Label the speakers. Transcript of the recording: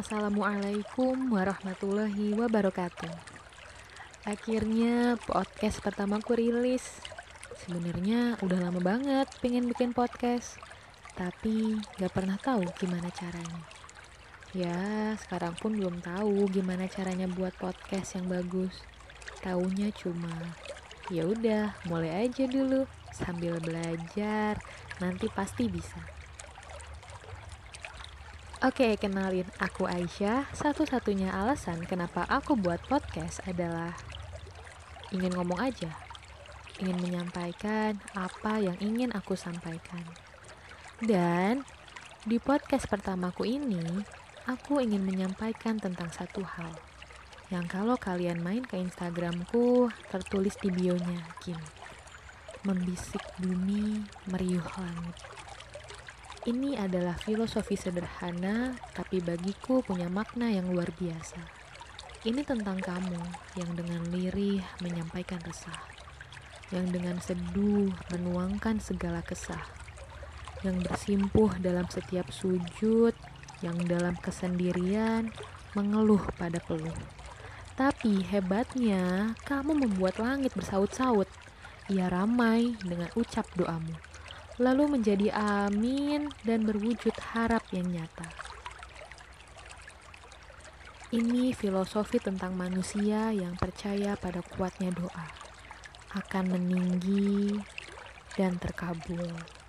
Speaker 1: Assalamualaikum warahmatullahi wabarakatuh. Akhirnya podcast pertamaku rilis. Sebenarnya udah lama banget pengen bikin podcast, tapi gak pernah tahu gimana caranya. Ya, sekarang pun belum tahu gimana caranya buat podcast yang bagus. Taunya cuma ya udah, mulai aja dulu sambil belajar, nanti pasti bisa. Oke, kenalin aku Aisyah. Satu-satunya alasan kenapa aku buat podcast adalah ingin ngomong aja. Ingin menyampaikan apa yang ingin aku sampaikan. Dan di podcast pertamaku ini, aku ingin menyampaikan tentang satu hal. Yang kalau kalian main ke Instagramku, tertulis di bionya gini. Membisik bumi, meriuh langit. Ini adalah filosofi sederhana, tapi bagiku punya makna yang luar biasa. Ini tentang kamu yang dengan lirih menyampaikan resah, yang dengan seduh menuangkan segala kesah, yang bersimpuh dalam setiap sujud, yang dalam kesendirian mengeluh pada peluh. Tapi hebatnya, kamu membuat langit bersaut-saut. Ia ramai dengan ucap doamu lalu menjadi amin dan berwujud harap yang nyata. Ini filosofi tentang manusia yang percaya pada kuatnya doa, akan meninggi dan terkabul.